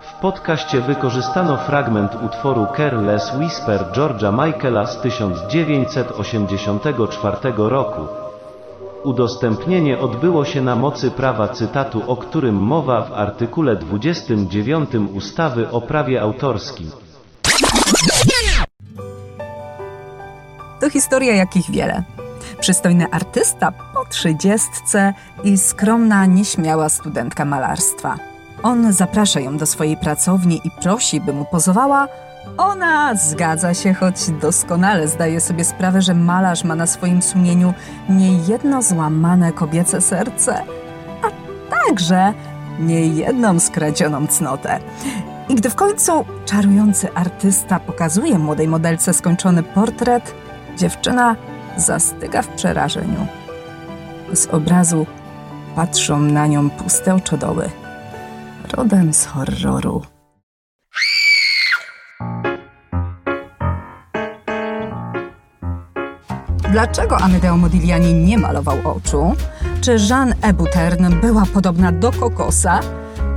W podcaście wykorzystano fragment utworu Careless Whisper George'a Michaela z 1984 roku. Udostępnienie odbyło się na mocy prawa cytatu, o którym mowa w artykule 29 ustawy o prawie autorskim. To historia jakich wiele. Przystojny artysta po trzydziestce i skromna, nieśmiała studentka malarstwa. On zaprasza ją do swojej pracowni i prosi, by mu pozowała. Ona zgadza się, choć doskonale zdaje sobie sprawę, że malarz ma na swoim sumieniu niejedno złamane kobiece serce, a także niejedną skradzioną cnotę. I gdy w końcu czarujący artysta pokazuje młodej modelce skończony portret, dziewczyna zastyga w przerażeniu. Z obrazu patrzą na nią puste oczodoły, rodem z horroru. Dlaczego Amedeo Modigliani nie malował oczu? Czy Jeanne Ebutern była podobna do kokosa?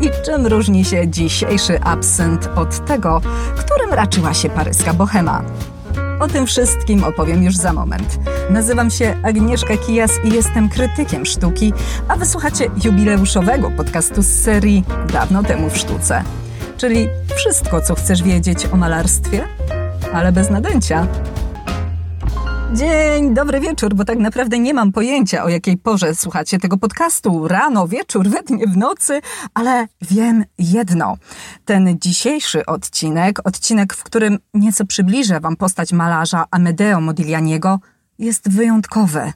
I czym różni się dzisiejszy absynt od tego, którym raczyła się paryska bohema? O tym wszystkim opowiem już za moment. Nazywam się Agnieszka Kijas i jestem krytykiem sztuki, a wysłuchacie jubileuszowego podcastu z serii Dawno temu w sztuce. Czyli wszystko, co chcesz wiedzieć o malarstwie, ale bez nadęcia. Dzień, dobry wieczór, bo tak naprawdę nie mam pojęcia o jakiej porze słuchacie tego podcastu. Rano, wieczór, we dnie, w nocy, ale wiem jedno. Ten dzisiejszy odcinek, odcinek, w którym nieco przybliżę Wam postać malarza Amedeo Modiglianiego, jest wyjątkowy.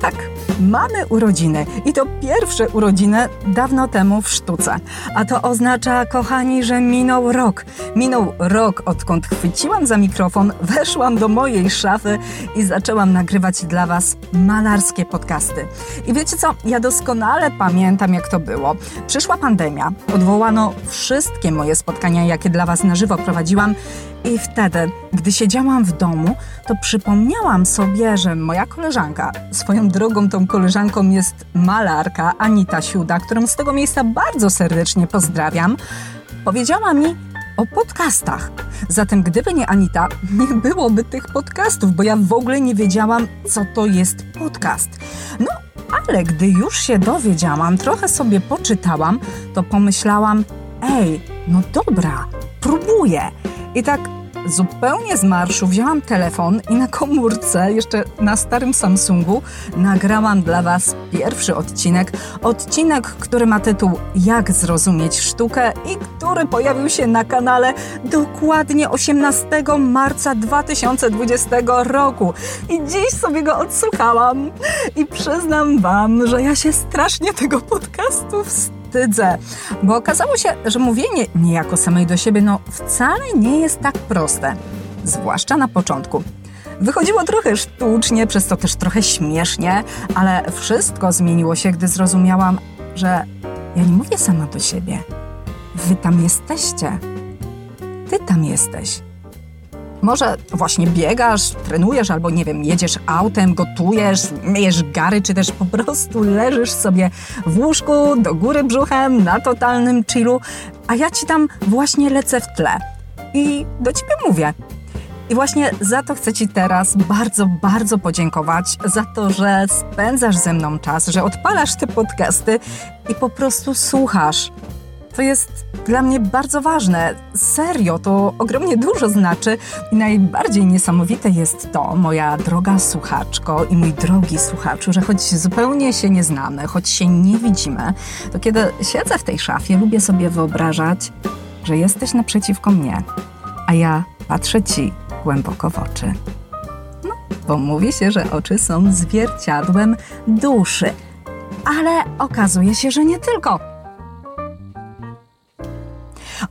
Tak, mamy urodziny i to pierwsze urodziny dawno temu w sztuce. A to oznacza, kochani, że minął rok. Minął rok, odkąd chwyciłam za mikrofon, weszłam do mojej szafy i zaczęłam nagrywać dla Was malarskie podcasty. I wiecie co? Ja doskonale pamiętam, jak to było. Przyszła pandemia, odwołano wszystkie moje spotkania, jakie dla Was na żywo prowadziłam i wtedy, gdy siedziałam w domu, to przypomniałam sobie, że moja koleżanka, swoją drogą tą koleżanką jest malarka Anita Siuda, którą z tego miejsca bardzo serdecznie pozdrawiam, powiedziała mi o podcastach. Zatem gdyby nie Anita, nie byłoby tych podcastów, bo ja w ogóle nie wiedziałam, co to jest podcast. No, ale gdy już się dowiedziałam, trochę sobie poczytałam, to pomyślałam, ej, no dobra, próbuję. I tak zupełnie z marszu wzięłam telefon i na komórce, jeszcze na starym Samsungu, nagrałam dla Was pierwszy odcinek. Odcinek, który ma tytuł Jak zrozumieć sztukę i który pojawił się na kanale dokładnie 18 marca 2020 roku. I dziś sobie go odsłuchałam i przyznam Wam, że ja się strasznie tego podcastu wstydzę bo okazało się, że mówienie niejako samej do siebie no wcale nie jest tak proste, zwłaszcza na początku. Wychodziło trochę sztucznie, przez to też trochę śmiesznie, ale wszystko zmieniło się, gdy zrozumiałam, że ja nie mówię sama do siebie. Wy tam jesteście. Ty tam jesteś. Może właśnie biegasz, trenujesz albo nie wiem, jedziesz autem, gotujesz, myjesz gary, czy też po prostu leżysz sobie w łóżku do góry brzuchem na totalnym chillu, a ja ci tam właśnie lecę w tle i do ciebie mówię. I właśnie za to chcę Ci teraz bardzo, bardzo podziękować, za to, że spędzasz ze mną czas, że odpalasz te podcasty i po prostu słuchasz. To jest dla mnie bardzo ważne. Serio, to ogromnie dużo znaczy i najbardziej niesamowite jest to, moja droga słuchaczko i mój drogi słuchaczu, że choć zupełnie się nie znamy, choć się nie widzimy, to kiedy siedzę w tej szafie, lubię sobie wyobrażać, że jesteś naprzeciwko mnie, a ja patrzę ci głęboko w oczy. No, bo mówi się, że oczy są zwierciadłem duszy. Ale okazuje się, że nie tylko.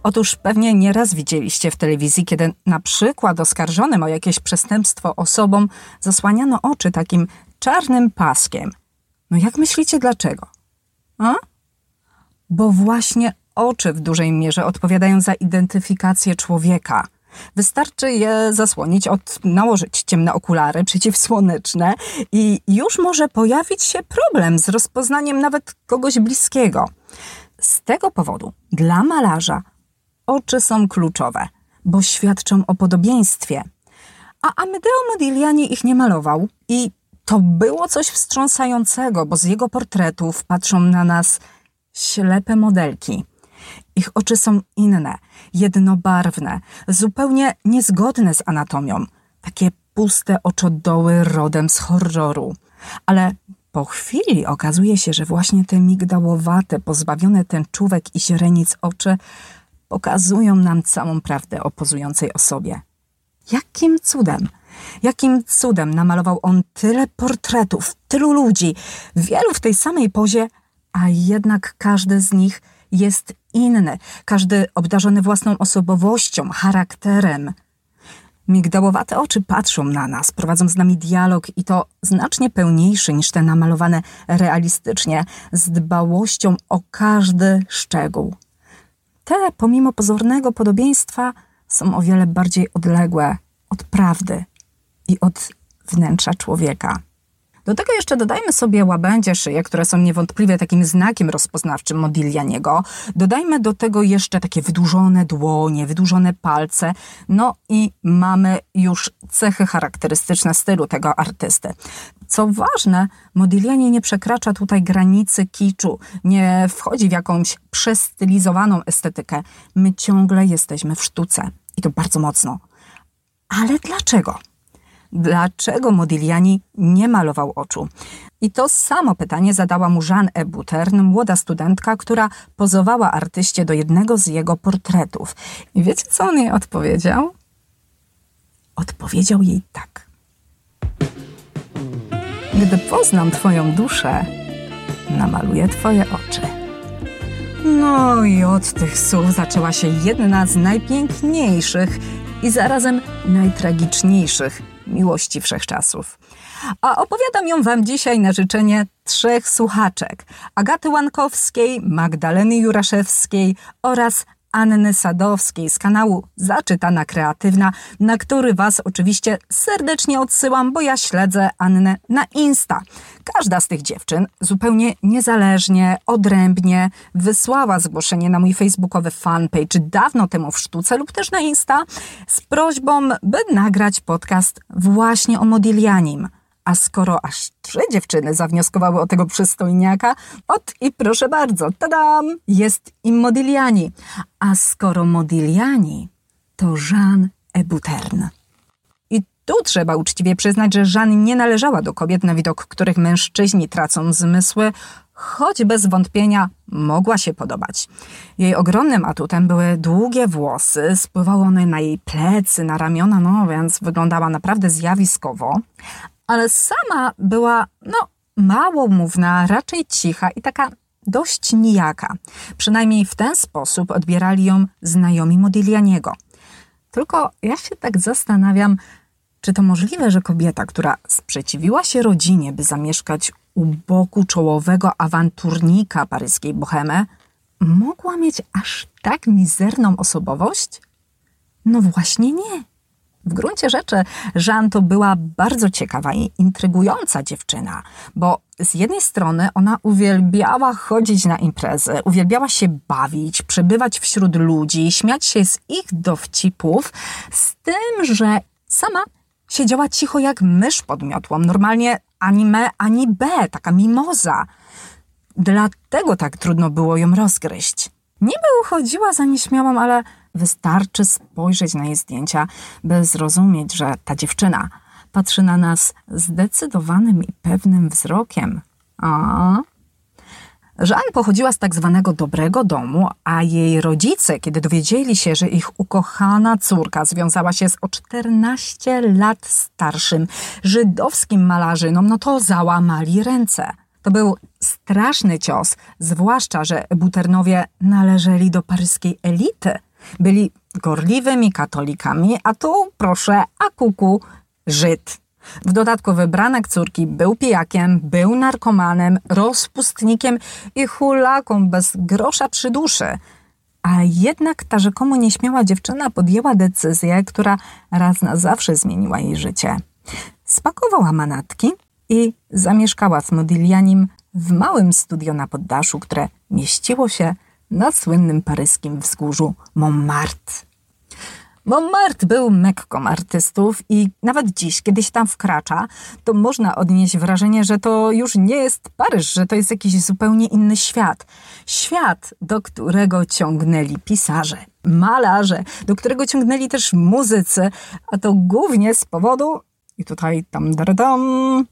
Otóż pewnie nieraz widzieliście w telewizji, kiedy na przykład oskarżonym o jakieś przestępstwo osobom zasłaniano oczy takim czarnym paskiem. No jak myślicie dlaczego? A? Bo właśnie oczy w dużej mierze odpowiadają za identyfikację człowieka. Wystarczy je zasłonić, od, nałożyć ciemne okulary przeciwsłoneczne i już może pojawić się problem z rozpoznaniem nawet kogoś bliskiego. Z tego powodu dla malarza oczy są kluczowe, bo świadczą o podobieństwie. A Amedeo Modigliani ich nie malował i to było coś wstrząsającego, bo z jego portretów patrzą na nas ślepe modelki. Ich oczy są inne, jednobarwne, zupełnie niezgodne z anatomią. Takie puste oczodoły rodem z horroru. Ale po chwili okazuje się, że właśnie te migdałowate, pozbawione tęczówek i źrenic oczy pokazują nam całą prawdę o pozującej osobie. Jakim cudem, jakim cudem namalował on tyle portretów, tylu ludzi, wielu w tej samej pozie, a jednak każdy z nich jest inny, każdy obdarzony własną osobowością, charakterem. Migdałowate oczy patrzą na nas, prowadzą z nami dialog i to znacznie pełniejszy niż te namalowane realistycznie, z dbałością o każdy szczegół. Te, pomimo pozornego podobieństwa, są o wiele bardziej odległe od prawdy i od wnętrza człowieka. Do tego jeszcze dodajmy sobie łabędzie szyje, które są niewątpliwie takim znakiem rozpoznawczym Modiglianiego. Dodajmy do tego jeszcze takie wydłużone dłonie, wydłużone palce. No i mamy już cechy charakterystyczne stylu tego artysty. Co ważne, Modigliani nie przekracza tutaj granicy kiczu, nie wchodzi w jakąś przestylizowaną estetykę. My ciągle jesteśmy w sztuce i to bardzo mocno. Ale dlaczego? Dlaczego Modigliani nie malował oczu? I to samo pytanie zadała mu Jeanne Ebutern, młoda studentka, która pozowała artyście do jednego z jego portretów. I wiecie, co on jej odpowiedział? Odpowiedział jej tak. Gdy poznam Twoją duszę, namaluję Twoje oczy. No i od tych słów zaczęła się jedna z najpiękniejszych i zarazem najtragiczniejszych miłości wszechczasów. A opowiadam ją Wam dzisiaj na życzenie trzech słuchaczek: Agaty Łankowskiej, Magdaleny Juraszewskiej oraz Anny Sadowskiej z kanału Zaczytana Kreatywna, na który Was oczywiście serdecznie odsyłam, bo ja śledzę Annę na Insta. Każda z tych dziewczyn zupełnie niezależnie, odrębnie wysłała zgłoszenie na mój facebookowy fanpage dawno temu w sztuce lub też na Insta z prośbą, by nagrać podcast właśnie o Modiglianim. A skoro aż trzy dziewczyny zawnioskowały o tego przystojniaka, ot i proszę bardzo, tadam, jest im Modigliani. A skoro Modigliani, to Jean Ebutern. I tu trzeba uczciwie przyznać, że Jeanne nie należała do kobiet, na widok których mężczyźni tracą zmysły, choć bez wątpienia mogła się podobać. Jej ogromnym atutem były długie włosy, spływały one na jej plecy, na ramiona, no więc wyglądała naprawdę zjawiskowo, ale sama była, no, mało mówna, raczej cicha i taka dość nijaka. Przynajmniej w ten sposób odbierali ją znajomi Modiglianiego. Tylko ja się tak zastanawiam, czy to możliwe, że kobieta, która sprzeciwiła się rodzinie, by zamieszkać u boku czołowego awanturnika paryskiej bohemy, mogła mieć aż tak mizerną osobowość? No właśnie nie. W gruncie rzeczy Jeanne to była bardzo ciekawa i intrygująca dziewczyna, bo z jednej strony ona uwielbiała chodzić na imprezy, uwielbiała się bawić, przebywać wśród ludzi, śmiać się z ich dowcipów, z tym, że sama siedziała cicho jak mysz pod miotłą, normalnie ani me, ani B, taka mimoza. Dlatego tak trudno było ją rozgryźć. Niby uchodziła za nieśmiałą, ale wystarczy spojrzeć na jej zdjęcia, by zrozumieć, że ta dziewczyna patrzy na nas zdecydowanym i pewnym wzrokiem. A? Jeanne pochodziła z tak zwanego dobrego domu, a jej rodzice, kiedy dowiedzieli się, że ich ukochana córka związała się z o 14 lat starszym żydowskim malarzynom, no to załamali ręce. To był straszny cios, zwłaszcza, że Buternowie należeli do paryskiej elity. Byli gorliwymi katolikami, a tu, proszę, a kuku, Żyd. W dodatku wybranek córki był pijakiem, był narkomanem, rozpustnikiem i hulaką bez grosza przy duszy. A jednak ta rzekomo nieśmiała dziewczyna podjęła decyzję, która raz na zawsze zmieniła jej życie. Spakowała manatki i zamieszkała z Modiglianim w małym studio na poddaszu, które mieściło się na słynnym paryskim wzgórzu Montmartre. Montmartre był mekką artystów i nawet dziś, kiedy się tam wkracza, to można odnieść wrażenie, że to już nie jest Paryż, że to jest jakiś zupełnie inny świat. Świat, do którego ciągnęli pisarze, malarze, do którego ciągnęli też muzycy, a to głównie z powodu, i tutaj tam dardam,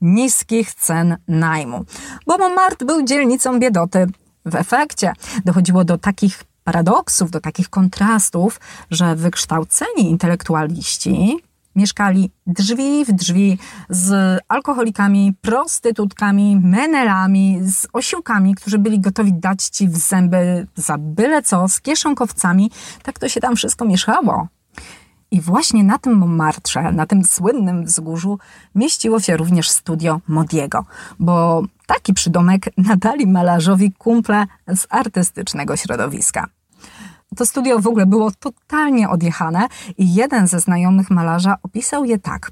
niskich cen najmu. Bo Montmartre był dzielnicą biedoty. W efekcie dochodziło do takich paradoksów, do takich kontrastów, że wykształceni intelektualiści mieszkali drzwi w drzwi z alkoholikami, prostytutkami, menelami, z osiłkami, którzy byli gotowi dać ci w zęby za byle co, z kieszonkowcami. Tak to się tam wszystko mieszało. I właśnie na tym Montmartre, na tym słynnym wzgórzu, mieściło się również studio Modiego, bo taki przydomek nadali malarzowi kumple z artystycznego środowiska. To studio w ogóle było totalnie odjechane i jeden ze znajomych malarza opisał je tak.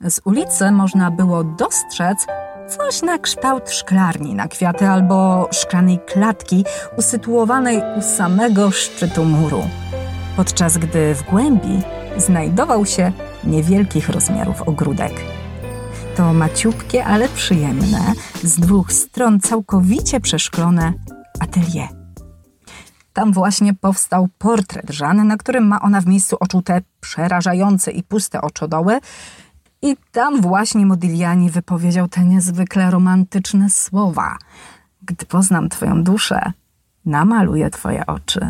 Z ulicy można było dostrzec coś na kształt szklarni na kwiaty albo szklanej klatki usytuowanej u samego szczytu muru, podczas gdy w głębi znajdował się niewielkich rozmiarów ogródek. To maciupkie, ale przyjemne, z dwóch stron całkowicie przeszklone atelier. Tam właśnie powstał portret Żany, na którym ma ona w miejscu oczu te przerażające i puste oczodoły. I tam właśnie Modigliani wypowiedział te niezwykle romantyczne słowa. Gdy poznam twoją duszę, namaluję twoje oczy.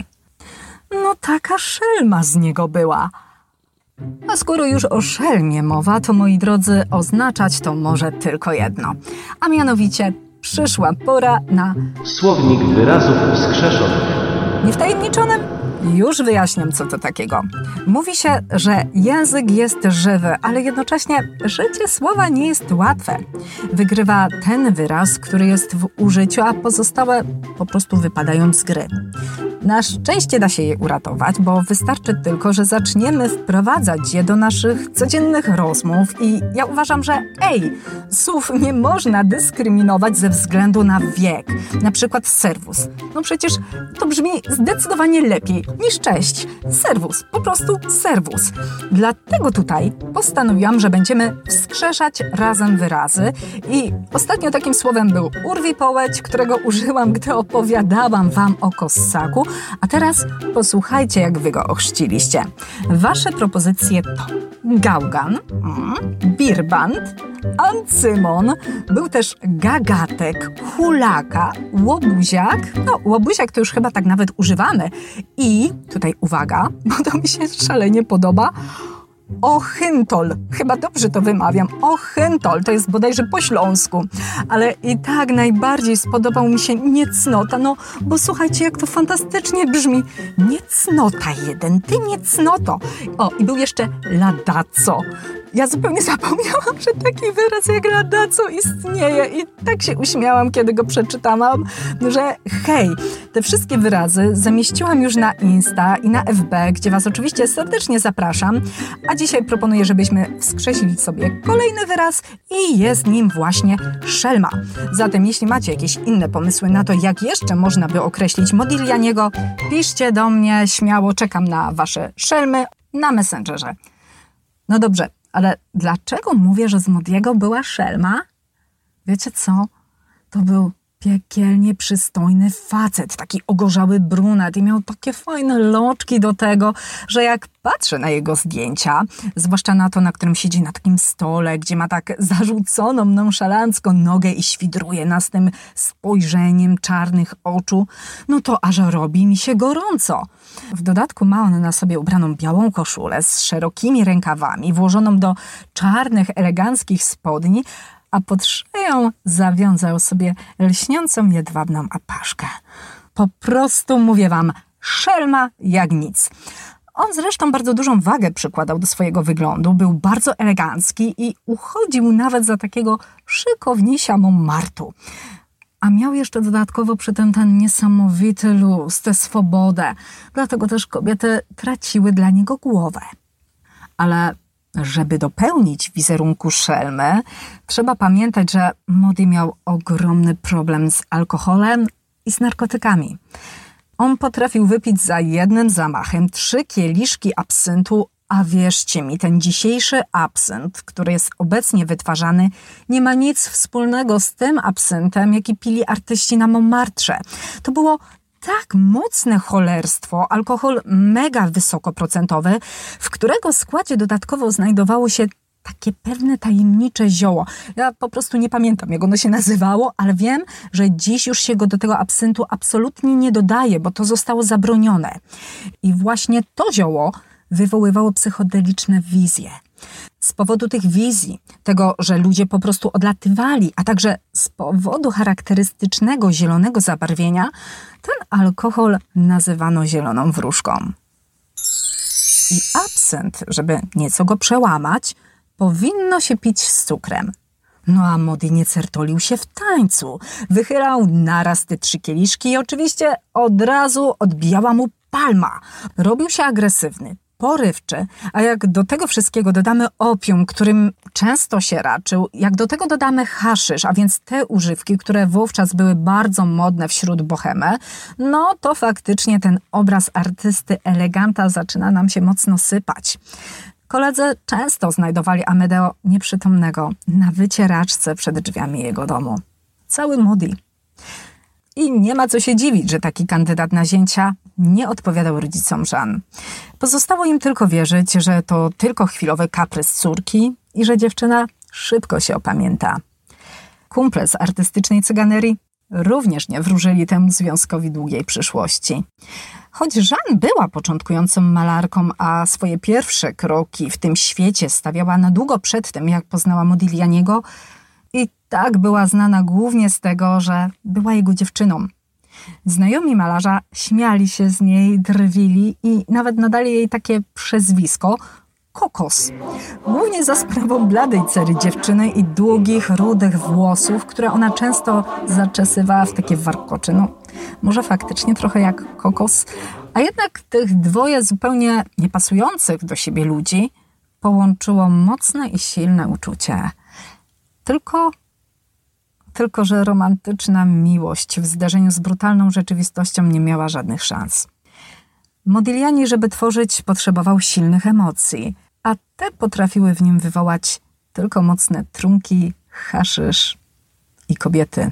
No taka szelma z niego była. A skoro już o szelmie mowa, to moi drodzy, oznaczać to może tylko jedno. A mianowicie przyszła pora na Słownik wyrazów wskrzeszonych. Niewtajemniczonym? Już wyjaśniam, co to takiego. Mówi się, że język jest żywy, ale jednocześnie życie słowa nie jest łatwe. Wygrywa ten wyraz, który jest w użyciu, a pozostałe po prostu wypadają z gry. Na szczęście da się je uratować, bo wystarczy tylko, że zaczniemy wprowadzać je do naszych codziennych rozmów i ja uważam, że ej, słów nie można dyskryminować ze względu na wiek. Na przykład serwus. No przecież to brzmi zdecydowanie lepiej niż cześć. Serwus, po prostu serwus. Dlatego tutaj postanowiłam, że będziemy wskrzeszać razem wyrazy i ostatnio takim słowem był urwipołeć, którego użyłam, gdy opowiadałam wam o kossaku, a teraz posłuchajcie, jak wy go ochrzciliście. Wasze propozycje to gałgan, mm, birband, ancymon, był też gagatek, hulaka, łobuziak, no łobuziak to już chyba tak nawet używamy i, tutaj uwaga, bo to mi się szalenie podoba, Ochyntol. Chyba dobrze to wymawiam. Ochyntol. To jest bodajże po śląsku. Ale i tak najbardziej spodobał mi się niecnota. No, bo słuchajcie, jak to fantastycznie brzmi. Niecnota jeden. Ty niecnoto. O, i był jeszcze ladaco. Ja zupełnie zapomniałam, że taki wyraz jak radaco istnieje i tak się uśmiałam, kiedy go przeczytałam, że hej, te wszystkie wyrazy zamieściłam już na Insta i na FB, gdzie Was oczywiście serdecznie zapraszam, a dzisiaj proponuję, żebyśmy wskrzesili sobie kolejny wyraz i jest nim właśnie szelma. Zatem jeśli macie jakieś inne pomysły na to, jak jeszcze można by określić Modiglianiego, piszcie do mnie, śmiało czekam na Wasze szelmy na Messengerze. No dobrze, ale dlaczego mówię, że z Modiego była szelma? Wiecie co? To był piekielnie przystojny facet, taki ogorzały brunet i miał takie fajne loczki do tego, że jak patrzę na jego zdjęcia, zwłaszcza na to, na którym siedzi na takim stole, gdzie ma tak zarzuconą nonszalancko nogę i świdruje nas tym spojrzeniem czarnych oczu, no to aż robi mi się gorąco. W dodatku ma on na sobie ubraną białą koszulę z szerokimi rękawami, włożoną do czarnych, eleganckich spodni, a pod szyją zawiązał sobie lśniącą jedwabną apaszkę. Po prostu mówię wam, szelma jak nic. On zresztą bardzo dużą wagę przykładał do swojego wyglądu, był bardzo elegancki i uchodził nawet za takiego szykownisia Montmartu. A miał jeszcze dodatkowo przy tym ten niesamowity luz, tę swobodę. Dlatego też kobiety traciły dla niego głowę. Ale żeby dopełnić wizerunku szelmy, trzeba pamiętać, że Modi miał ogromny problem z alkoholem i z narkotykami. On potrafił wypić za jednym zamachem trzy kieliszki absyntu, a wierzcie mi, ten dzisiejszy absynt, który jest obecnie wytwarzany, nie ma nic wspólnego z tym absyntem, jaki pili artyści na Montmartre. To było tak mocne cholerstwo, alkohol mega wysokoprocentowy, w którego składzie dodatkowo znajdowało się takie pewne tajemnicze zioło. Ja po prostu nie pamiętam, jak ono się nazywało, ale wiem, że dziś już się go do tego absyntu absolutnie nie dodaje, bo to zostało zabronione. I właśnie to zioło wywoływało psychodeliczne wizje. Z powodu tych wizji, tego, że ludzie po prostu odlatywali, a także z powodu charakterystycznego zielonego zabarwienia, ten alkohol nazywano zieloną wróżką. I absynt, żeby nieco go przełamać, powinno się pić z cukrem. No a Modi nie certolił się w tańcu. Wychylał naraz te trzy kieliszki i oczywiście od razu odbijała mu palma. Robił się agresywny, porywczy, a jak do tego wszystkiego dodamy opium, którym często się raczył, jak do tego dodamy haszysz, a więc te używki, które wówczas były bardzo modne wśród bohemy, no to faktycznie ten obraz artysty eleganta zaczyna nam się mocno sypać. Koledzy często znajdowali Amedeo nieprzytomnego na wycieraczce przed drzwiami jego domu. Cały Modi. I nie ma co się dziwić, że taki kandydat na zięcia nie odpowiadał rodzicom Jean. Pozostało im tylko wierzyć, że to tylko chwilowy kaprys córki i że dziewczyna szybko się opamięta. Kumple z artystycznej cyganerii również nie wróżyli temu związkowi długiej przyszłości. Choć Jean była początkującą malarką, a swoje pierwsze kroki w tym świecie stawiała na długo przed tym, jak poznała Modiglianiego, i tak była znana głównie z tego, że była jego dziewczyną. Znajomi malarza śmiali się z niej, drwili i nawet nadali jej takie przezwisko kokos. Głównie za sprawą bladej cery dziewczyny i długich, rudych włosów, które ona często zaczesywała w takie warkocze. No, może faktycznie trochę jak kokos, a jednak tych dwoje zupełnie niepasujących do siebie ludzi połączyło mocne i silne uczucie. Tylko tylko że romantyczna miłość w zdarzeniu z brutalną rzeczywistością nie miała żadnych szans. Modigliani, żeby tworzyć, potrzebował silnych emocji, a te potrafiły w nim wywołać tylko mocne trunki, haszysz i kobiety.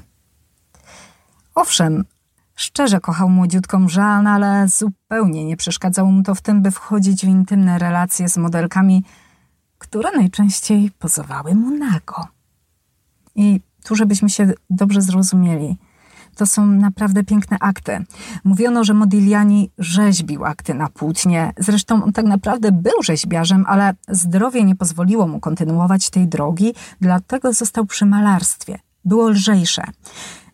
Owszem, szczerze kochał młodziutką Jean, ale zupełnie nie przeszkadzało mu to w tym, by wchodzić w intymne relacje z modelkami, które najczęściej pozowały mu nago. I tu, żebyśmy się dobrze zrozumieli. To są naprawdę piękne akty. Mówiono, że Modigliani rzeźbił akty na płótnie. Zresztą on tak naprawdę był rzeźbiarzem, ale zdrowie nie pozwoliło mu kontynuować tej drogi, dlatego został przy malarstwie. Było lżejsze.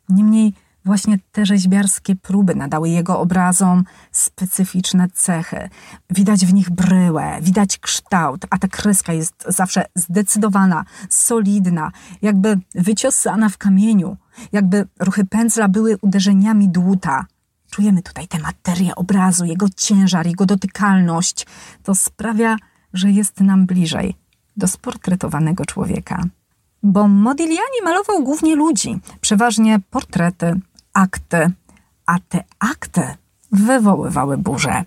Niemniej Właśnie te rzeźbiarskie próby nadały jego obrazom specyficzne cechy. Widać w nich bryłę, widać kształt, a ta kreska jest zawsze zdecydowana, solidna, jakby wyciosana w kamieniu, jakby ruchy pędzla były uderzeniami dłuta. Czujemy tutaj tę materię obrazu, jego ciężar, jego dotykalność. To sprawia, że jest nam bliżej do sportretowanego człowieka. Bo Modigliani malował głównie ludzi, przeważnie portrety, akty, a te akty wywoływały burzę.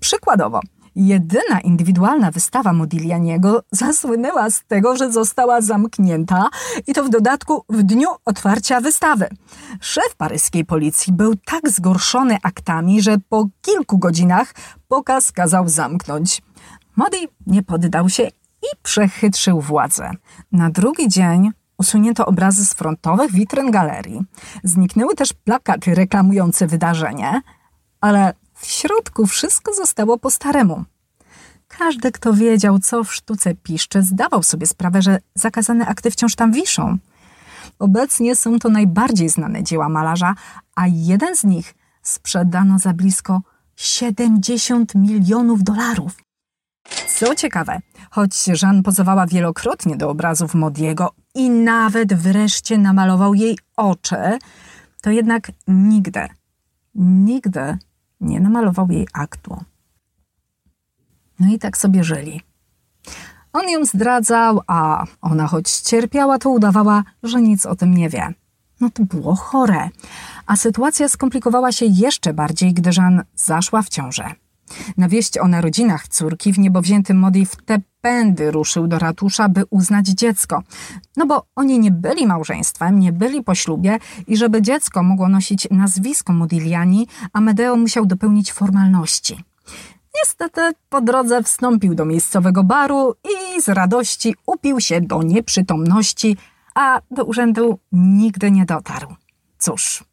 Przykładowo, jedyna indywidualna wystawa Modiglianiego zasłynęła z tego, że została zamknięta i to w dodatku w dniu otwarcia wystawy. Szef paryskiej policji był tak zgorszony aktami, że po kilku godzinach pokaz kazał zamknąć. Modi nie poddał się i przechytrzył władzę. Na drugi dzień Usunięto obrazy z frontowych witryn galerii. Zniknęły też plakaty reklamujące wydarzenie, ale w środku wszystko zostało po staremu. Każdy, kto wiedział, co w sztuce piszczy, zdawał sobie sprawę, że zakazane akty wciąż tam wiszą. Obecnie są to najbardziej znane dzieła malarza, a jeden z nich sprzedano za blisko 70 milionów dolarów. Co ciekawe, choć Jean pozowała wielokrotnie do obrazów Modiego i nawet wreszcie namalował jej oczy, to jednak nigdy, nigdy nie namalował jej aktu. No i tak sobie żyli. On ją zdradzał, a ona choć cierpiała, to udawała, że nic o tym nie wie. No to było chore. A sytuacja skomplikowała się jeszcze bardziej, gdy Jean zaszła w ciążę. Na wieść o narodzinach córki w niebowziętym Modi w te pędy ruszył do ratusza, by uznać dziecko. No bo oni nie byli małżeństwem, nie byli po ślubie i żeby dziecko mogło nosić nazwisko Modigliani, Amedeo musiał dopełnić formalności. Niestety po drodze wstąpił do miejscowego baru i z radości upił się do nieprzytomności, a do urzędu nigdy nie dotarł. Cóż,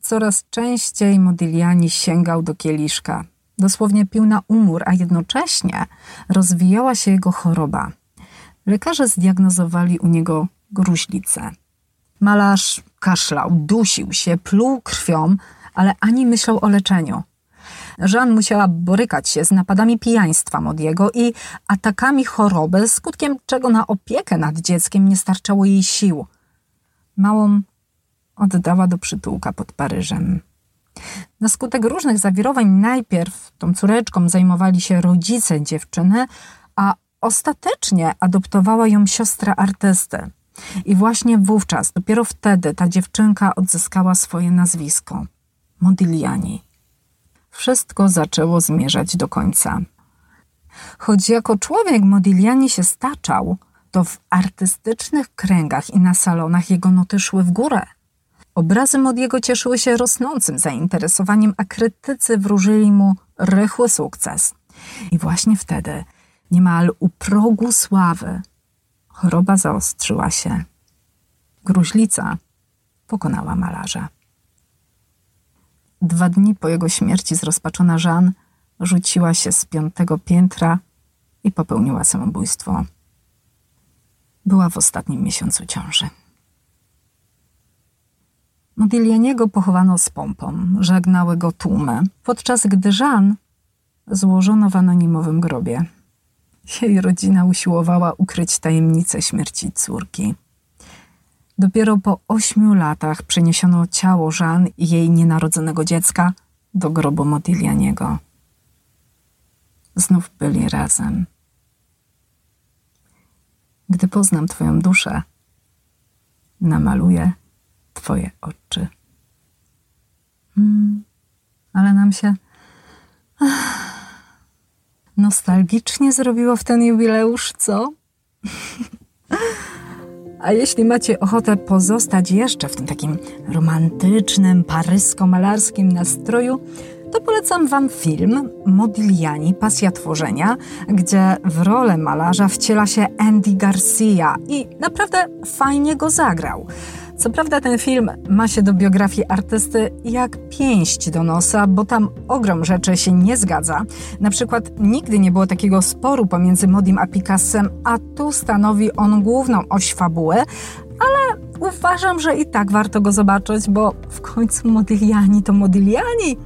coraz częściej Modigliani sięgał do kieliszka. Dosłownie pił na umór, a jednocześnie rozwijała się jego choroba. Lekarze zdiagnozowali u niego gruźlicę. Malarz kaszlał, dusił się, pluł krwią, ale ani myślał o leczeniu. Jean musiała borykać się z napadami pijaństwa Modiego i atakami choroby, skutkiem czego na opiekę nad dzieckiem nie starczało jej sił. Małą oddała do przytułka pod Paryżem. Na skutek różnych zawirowań najpierw tą córeczką zajmowali się rodzice dziewczyny, a ostatecznie adoptowała ją siostra artysty. I właśnie wówczas, dopiero wtedy ta dziewczynka odzyskała swoje nazwisko Modigliani. Wszystko zaczęło zmierzać do końca. Choć jako człowiek Modigliani się staczał, to w artystycznych kręgach i na salonach jego noty szły w górę. Obrazy Modiego cieszyły się rosnącym zainteresowaniem, a krytycy wróżyli mu rychły sukces. I właśnie wtedy, niemal u progu sławy, choroba zaostrzyła się. Gruźlica pokonała malarza. Dwa dni po jego śmierci zrozpaczona Jeanne rzuciła się z piątego piętra i popełniła samobójstwo. Była w ostatnim miesiącu ciąży. Modiglianiego pochowano z pompą, żegnały go tłumy, podczas gdy Jeanne złożono w anonimowym grobie. Jej rodzina usiłowała ukryć tajemnicę śmierci córki. Dopiero po ośmiu latach przeniesiono ciało Jeanne i jej nienarodzonego dziecka do grobu Modiglianiego. Znów byli razem. Gdy poznam Twoją duszę, namaluję Twoje oczy. Hmm, ale nam się ach, nostalgicznie zrobiło w ten jubileusz, co? A jeśli macie ochotę pozostać jeszcze w tym takim romantycznym, parysko-malarskim nastroju, to polecam Wam film Modigliani, Pasja Tworzenia, gdzie w rolę malarza wciela się Andy Garcia i naprawdę fajnie go zagrał. Co prawda ten film ma się do biografii artysty jak pięść do nosa, bo tam ogrom rzeczy się nie zgadza. Na przykład nigdy nie było takiego sporu pomiędzy Modim a Picassem, a tu stanowi on główną oś fabuły, ale uważam, że i tak warto go zobaczyć, bo w końcu Modigliani to Modigliani.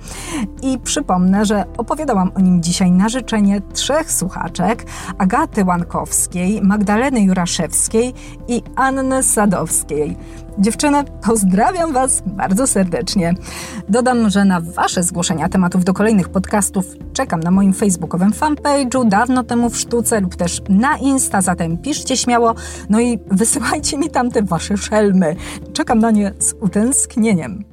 I przypomnę, że opowiadałam o nim dzisiaj na życzenie trzech słuchaczek: Agaty Łankowskiej, Magdaleny Juraszewskiej i Anny Sadowskiej. Dziewczyny, pozdrawiam Was bardzo serdecznie. Dodam, że na Wasze zgłoszenia tematów do kolejnych podcastów czekam na moim facebookowym fanpage'u, dawno temu w sztuce lub też na Insta, zatem piszcie śmiało, no i wysyłajcie mi tam te Wasze szelmy. Czekam na nie z utęsknieniem.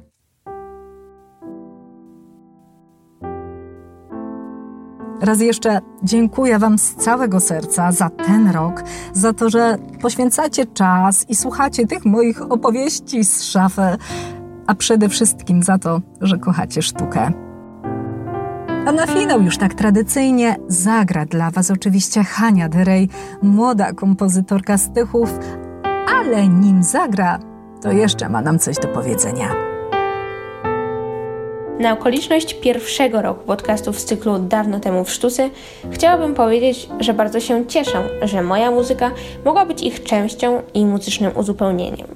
Raz jeszcze dziękuję Wam z całego serca za ten rok, za to, że poświęcacie czas i słuchacie tych moich opowieści z szafy, a przede wszystkim za to, że kochacie sztukę. A na finał już tak tradycyjnie zagra dla Was oczywiście Hania Derej, młoda kompozytorka z Tychów, ale nim zagra, to jeszcze ma nam coś do powiedzenia. Na okoliczność pierwszego roku podcastów z cyklu Dawno temu w sztuce chciałabym powiedzieć, że bardzo się cieszę, że moja muzyka mogła być ich częścią i muzycznym uzupełnieniem.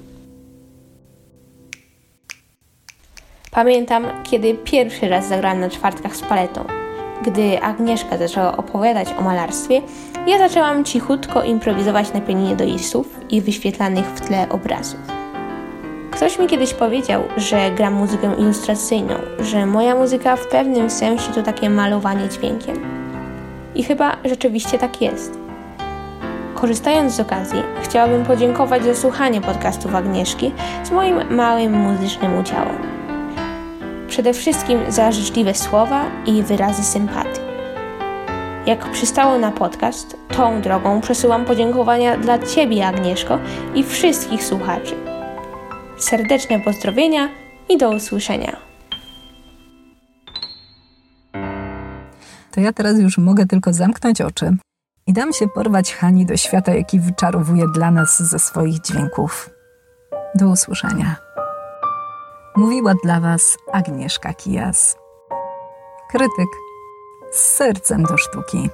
Pamiętam, kiedy pierwszy raz zagrałam na czwartkach z paletą. Gdy Agnieszka zaczęła opowiadać o malarstwie, ja zaczęłam cichutko improwizować na pianinie do listów i wyświetlanych w tle obrazów. Ktoś mi kiedyś powiedział, że gram muzykę ilustracyjną, że moja muzyka w pewnym sensie to takie malowanie dźwiękiem. I chyba rzeczywiście tak jest. korzystając z okazji, chciałabym podziękować za słuchanie podcastów Agnieszki z moim małym muzycznym udziałem. Przede wszystkim za życzliwe słowa i wyrazy sympatii. Jak przystało na podcast, tą drogą przesyłam podziękowania dla Ciebie, Agnieszko, i wszystkich słuchaczy. Serdeczne pozdrowienia i do usłyszenia. To ja teraz już mogę tylko zamknąć oczy i dam się porwać Hani do świata, jaki wyczarowuje dla nas ze swoich dźwięków. Do usłyszenia. Mówiła dla Was Agnieszka Kijas. Krytyk z sercem do sztuki.